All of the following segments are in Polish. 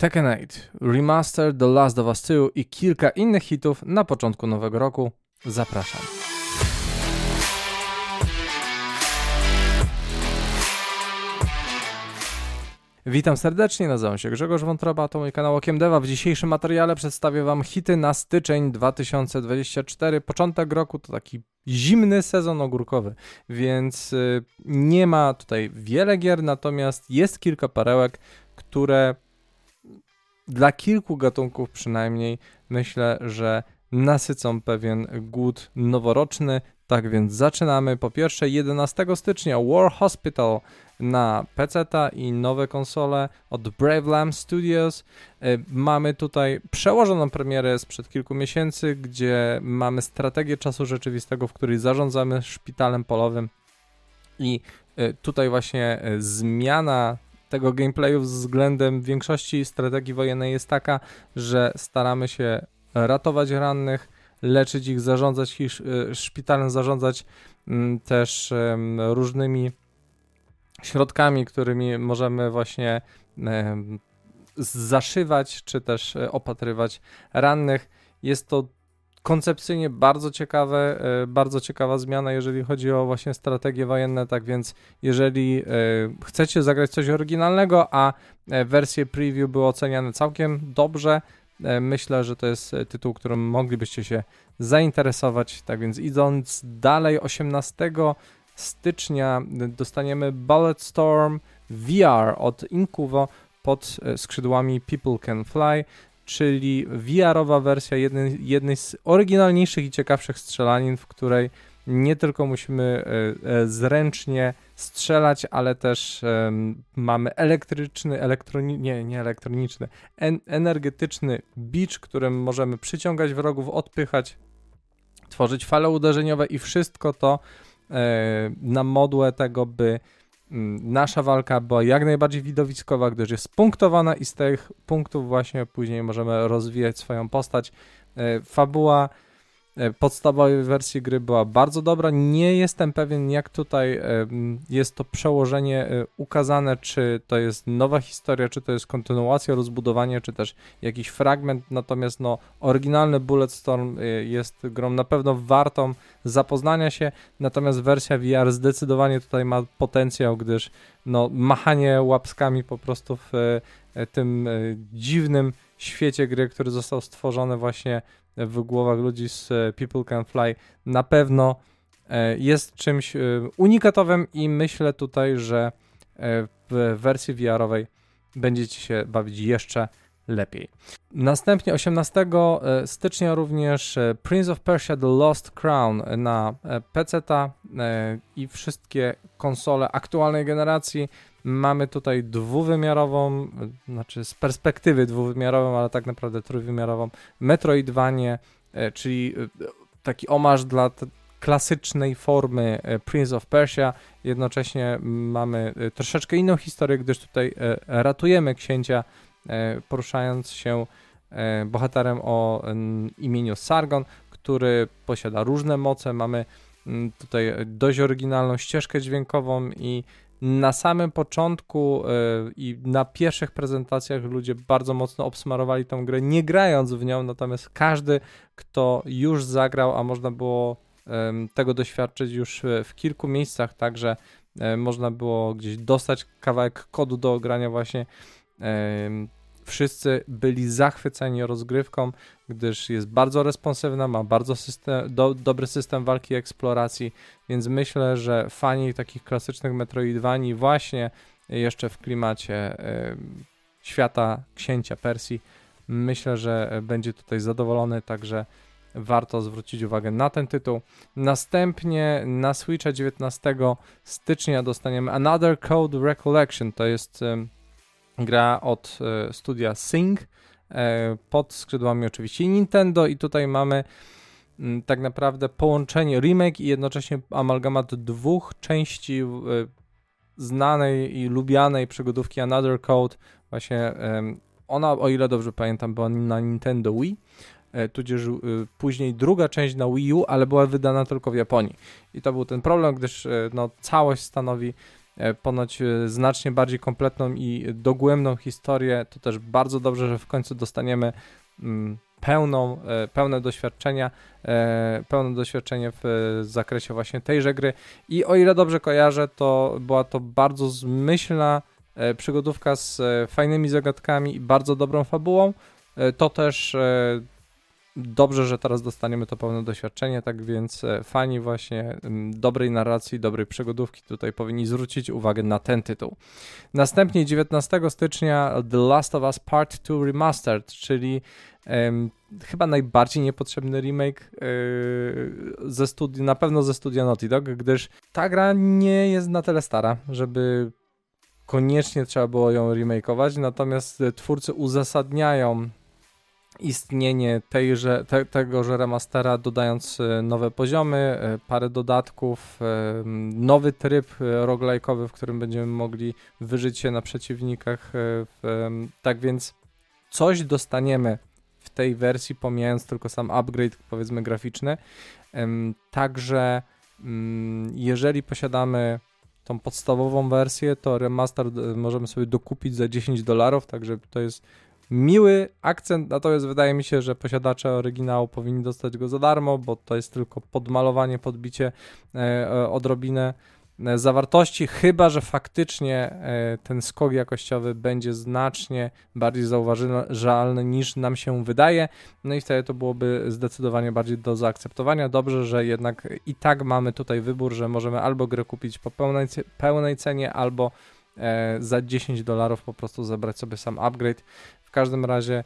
Tekken 8, Remaster, The Last of Us 2 i kilka innych hitów na początku nowego roku. Zapraszam. Witam serdecznie, nazywam się Grzegorz Wątroba, to mój kanał Okiem Deva. W dzisiejszym materiale przedstawię Wam hity na styczeń 2024. Początek roku to taki zimny sezon ogórkowy, więc y, nie ma tutaj wiele gier, natomiast jest kilka perełek, które dla kilku gatunków przynajmniej myślę, że nasycą pewien głód noworoczny. Tak więc zaczynamy. Po pierwsze 11 stycznia War Hospital na PC i nowe konsole od Brave Lamb Studios. E, mamy tutaj przełożoną premierę sprzed kilku miesięcy, gdzie mamy strategię czasu rzeczywistego, w której zarządzamy szpitalem polowym i e, tutaj właśnie e, zmiana tego gameplayu względem większości strategii wojennej jest taka, że staramy się ratować rannych, leczyć ich, zarządzać ich szpitalem, zarządzać mm, też różnymi środkami, którymi możemy właśnie zaszywać czy też e, opatrywać rannych. Jest to koncepcyjnie bardzo ciekawe, e, bardzo ciekawa zmiana, jeżeli chodzi o właśnie strategie wojenne, tak więc jeżeli e, chcecie zagrać coś oryginalnego, a wersje preview były oceniane całkiem dobrze, myślę, że to jest tytuł, którym moglibyście się zainteresować. Tak więc idąc dalej, 18 stycznia dostaniemy Bulletstorm VR od Incuvo pod e, skrzydłami People Can Fly, czyli VR-owa wersja jednej, jednej z oryginalniejszych i ciekawszych strzelanin, w której nie tylko musimy e, e, zręcznie strzelać, ale też mamy elektryczny, elektroni nie, nie elektroniczny, en energetyczny bicz, którym możemy przyciągać wrogów, odpychać, tworzyć fale uderzeniowe i wszystko to E, na modłę tego, by nasza walka była jak najbardziej widowiskowa, gdyż jest punktowana i z tych punktów właśnie później możemy rozwijać swoją postać. E, fabuła podstawowej wersji gry była bardzo dobra. Nie jestem pewien, jak tutaj jest to przełożenie e, ukazane, czy to jest nowa historia, czy to jest kontynuacja, rozbudowanie, czy też jakiś fragment. Natomiast no, oryginalny Bulletstorm e, jest grą na pewno wartą zapoznania się. Natomiast wersja VR zdecydowanie tutaj ma potencjał, gdyż no, machanie łapskami po prostu w tym dziwnym świecie gry, który został stworzony właśnie w głowach ludzi z e, People Can Fly na pewno e, jest czymś e, unikatowym i myślę tutaj, że w wersji VR-owej będziecie się bawić jeszcze lepiej. Następnie 18 stycznia również Prince of Persia The Lost Crown na PC i wszystkie konsole aktualnej generacji. Mamy tutaj dwuwymiarową, znaczy z perspektywy dwuwymiarową, ale tak naprawdę trójwymiarową Metroidvanie, e, czyli e, taki omarz dla klasycznej formy e, Prince of Persia. Jednocześnie mamy troszeczkę inną historię, gdyż tutaj ratujemy księcia, poruszając się bohaterem o imieniu Sargon, który posiada różne moce. Mamy tutaj dość oryginalną ścieżkę dźwiękową i na samym początku yy, i na pierwszych prezentacjach ludzie bardzo mocno obsmarowali tą grę, nie grając w nią, natomiast każdy, kto już zagrał, a można było tego doświadczyć już w kilku miejscach, także można było gdzieś dostać kawałek kodu do grania właśnie wszyscy byli zachwyceni rozgrywką, gdyż jest bardzo responsywna, ma bardzo system, do, dobry system walki i eksploracji, więc myślę, że fani takich klasycznych Metroidvanii właśnie jeszcze w klimacie świata księcia Persji, myślę, że będzie tutaj zadowolony, także warto zwrócić uwagę na ten tytuł. Następnie na Switcha 19 stycznia dostaniemy Another Code Recollection, to jest gra od e, studia Sing e, pod skrzydłami oczywiście Nintendo i tutaj mamy mm, tak naprawdę połączenie remake i jednocześnie amalgamat dwóch części e, znanej i lubianej przygodówki Another Code. Właśnie ona, o ile dobrze pamiętam, była na Nintendo Wii, tudzież później druga część na Wii U, ale była wydana tylko w Japonii. I to był ten problem, gdyż no, całość stanowi ponoć znacznie bardziej kompletną i dogłębną historię. To też bardzo dobrze, że w końcu dostaniemy mm, pełną, pełne doświadczenia, pełne doświadczenie w zakresie właśnie tejże gry i o ile dobrze kojarzę, to była to bardzo zmyślna przygodówka z fajnymi zagadkami i bardzo dobrą fabułą, to też dobrze, że teraz dostaniemy to pełne doświadczenie, tak więc e, fani właśnie dobrej narracji, dobrej przygodówki tutaj powinni zwrócić uwagę na ten tytuł. Następnie 19 stycznia The Last of Us Part 2 Remastered, czyli um, chyba najbardziej niepotrzebny remake yy, ze studi- na pewno ze studia Naughty Dog, gdyż ta gra nie jest na tyle stara, żeby koniecznie trzeba było ją remakeować, natomiast twórcy uzasadniają istnienie tejże, te, tegoże remastera, dodając e, nowe poziomy, e, parę dodatków, e, nowy tryb roguelike'owy, w którym będziemy mogli wyżyć się na przeciwnikach. Tak więc coś dostaniemy w tej wersji, pomijając tylko sam upgrade, powiedzmy, graficzny. Także mm, jeżeli posiadamy tą podstawową wersję, to remaster możemy sobie dokupić za 10 dolarów, także to jest miły akcent, natomiast wydaje mi się, że posiadacze oryginału powinni dostać go za darmo, bo to jest tylko podmalowanie, podbicie e, e odrobinę e, zawartości, chyba że faktycznie ten skok jakościowy będzie znacznie bardziej zauważalny niż nam się wydaje. No i wtedy to byłoby zdecydowanie bardziej do zaakceptowania. Dobrze, że jednak i tak mamy tutaj wybór, że możemy albo grę kupić po pełnej, pełnej cenie, albo za 10 dolarów po prostu zebrać sobie sam upgrade. W każdym razie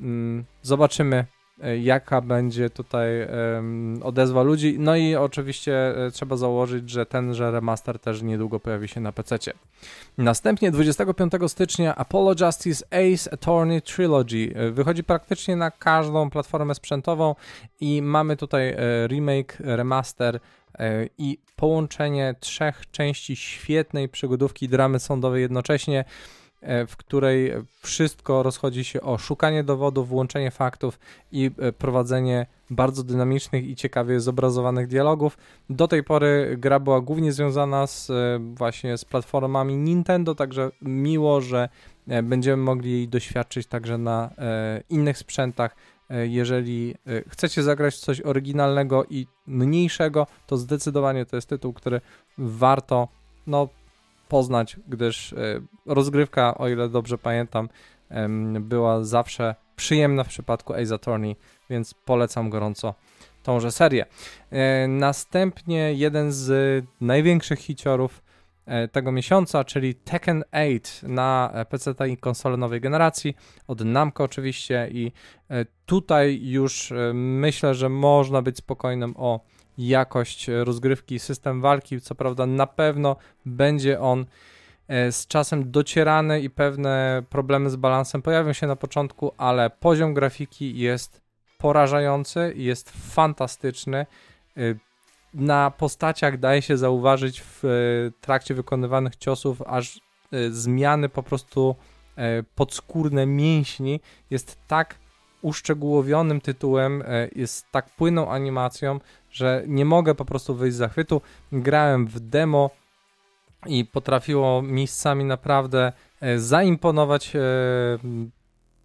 mm, zobaczymy, e, jaka będzie tutaj um, odezwa ludzi. No i oczywiście e, trzeba założyć, że tenże remaster też niedługo pojawi się na PC. Następnie 25 stycznia Apollo Justice Ace Attorney Trilogy e, wychodzi praktycznie na każdą platformę sprzętową i mamy tutaj remake, remaster i połączenie trzech części świetnej przygodówki dramy sądowej jednocześnie. E, w której wszystko rozchodzi się o szukanie dowodów, włączenie faktów i e, prowadzenie bardzo dynamicznych i ciekawie zobrazowanych dialogów. Do tej pory gra była głównie związana z e, właśnie z platformami Nintendo, także miło, że będziemy mogli jej doświadczyć także na innych sprzętach. Jeżeli chcecie zagrać coś oryginalnego i mniejszego, to zdecydowanie to jest tytuł, który warto no, poznać, gdyż e, rozgrywka, o ile dobrze pamiętam, była zawsze przyjemna w przypadku Ace Attorney, więc polecam gorąco tąże serię. E, następnie jeden z największych hiciorów e, tego miesiąca, czyli Tekken 8 na PC i konsole nowej generacji, od Namco oczywiście i tutaj już myślę, że można być spokojnym o jakość rozgrywki, system walki. Co prawda, na pewno będzie on e, z czasem docierany i pewne problemy z balansem pojawią się na początku, ale poziom grafiki jest porażający, jest fantastyczny. E, na postaciach daje się zauważyć w e, trakcie wykonywanych ciosów aż zmiany po prostu podskórne mięśni. Jest tak uszczegółowionym tytułem, jest tak płynną animacją, że nie mogę po prostu wyjść z zachwytu. Grałem w demo i potrafiło miejscami naprawdę e, zaimponować e,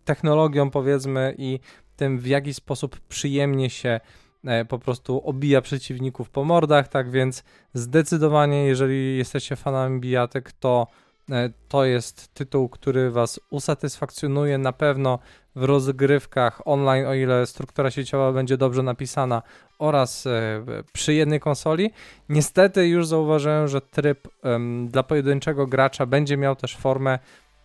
technologią, powiedzmy, i tym w jaki sposób przyjemnie się e, po prostu obija przeciwników po mordach, tak więc zdecydowanie, jeżeli jesteście fanami bijatek, to to jest tytuł, który Was usatysfakcjonuje na pewno w rozgrywkach online, o ile struktura sieciowa będzie dobrze napisana oraz e, przy jednej konsoli. Niestety już zauważyłem, że tryb dla pojedynczego gracza będzie miał też formę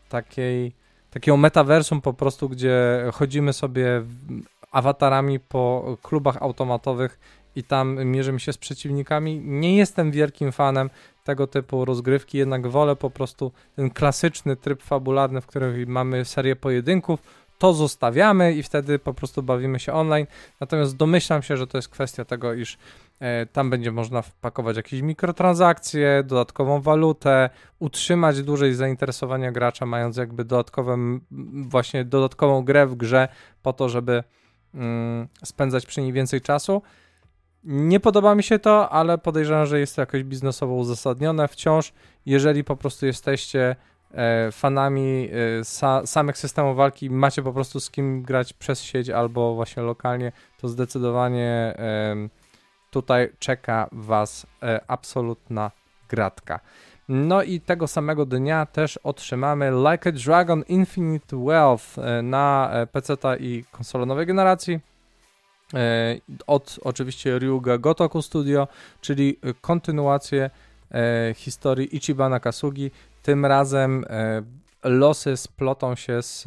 takiej, takiego metaversum po prostu, gdzie chodzimy sobie awatarami po klubach automatowych i tam mierzymy się z przeciwnikami. Nie jestem wielkim fanem tego typu rozgrywki, jednak wolę po prostu ten klasyczny tryb fabularny, w którym mamy serię pojedynków, to zostawiamy i wtedy po prostu bawimy się online. Natomiast domyślam się, że to jest kwestia tego, iż e, tam będzie można wpakować jakieś mikrotransakcje, dodatkową walutę, utrzymać dłużej zainteresowania gracza, mając jakby dodatkowe, właśnie dodatkową grę w grze po to, żeby mm, spędzać przy niej więcej czasu. Nie podoba mi się to, ale podejrzewam, że jest to jakoś biznesowo uzasadnione. Wciąż jeżeli po prostu jesteście e, fanami e, sa, samych systemów walki, macie po prostu z kim grać przez sieć albo właśnie lokalnie, to zdecydowanie tutaj czeka Was e, absolutna gratka. No i tego samego dnia też otrzymamy Like a Dragon Infinite Wealth na PC i konsolę nowej generacji. E, od oczywiście Ryuga Gotoku Studio, czyli kontynuację historii Ichibana Kasugi. Tym razem losy splotą się z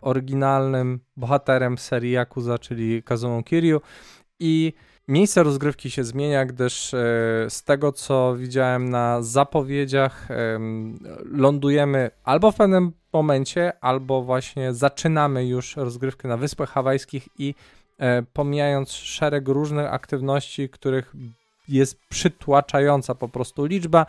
oryginalnym bohaterem serii Yakuza, czyli Kazumą Kiryu i Miejsce rozgrywki się zmienia, gdyż e, z tego co widziałem na zapowiedziach, lądujemy albo w pewnym momencie, albo właśnie zaczynamy już rozgrywkę na Wyspach Hawajskich i e, pomijając szereg różnych aktywności, których jest przytłaczająca po prostu liczba,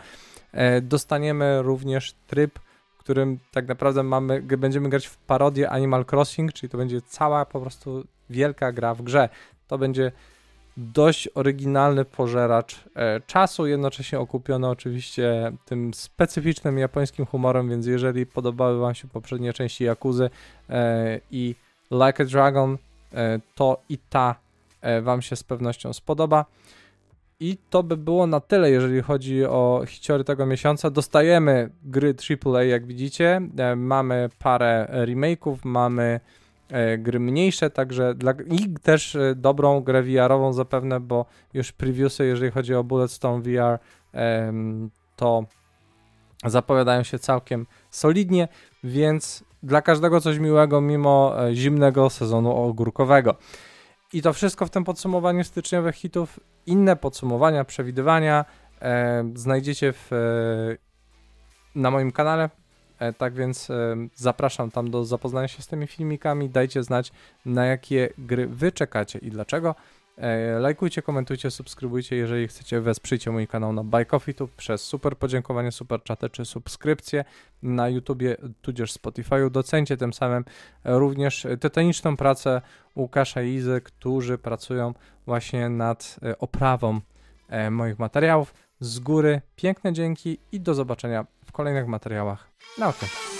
e, dostaniemy również tryb, w którym tak naprawdę mamy, będziemy grać w parodię Animal Crossing, czyli to będzie cała po prostu wielka gra w grze. To będzie dość oryginalny pożeracz e, czasu, jednocześnie okupiony oczywiście tym specyficznym japońskim humorem, więc jeżeli podobały Wam się poprzednie części Yakuzy e, i Like a Dragon, e, to i ta e, Wam się z pewnością spodoba. I to by było na tyle, jeżeli chodzi o historię tego miesiąca. Dostajemy gry AAA, jak widzicie. E, mamy parę remake'ów, mamy E, gry mniejsze, także dla, i też e, dobrą grę VR-ową zapewne, bo już previewsy, jeżeli chodzi o Bulletstorm VR, to zapowiadają się całkiem solidnie, więc dla każdego coś miłego mimo e, zimnego sezonu ogórkowego. I to wszystko w tym podsumowaniu styczniowych hitów. Inne podsumowania, przewidywania e, znajdziecie w, e, na moim kanale E, tak więc e, zapraszam tam do zapoznania się z tymi filmikami. Dajcie znać, na jakie gry wy czekacie i dlaczego. E, lajkujcie, komentujcie, subskrybujcie. Jeżeli chcecie, wesprzyjcie mój kanał na Buy przez super podziękowanie, super czaty czy subskrypcje na YouTubie tudzież Spotify'u. Docencie tym samym również tytaniczną pracę Łukasza i Izy, którzy pracują właśnie nad oprawą moich materiałów. Z góry piękne dzięki i do zobaczenia w kolejnych materiałach naukę.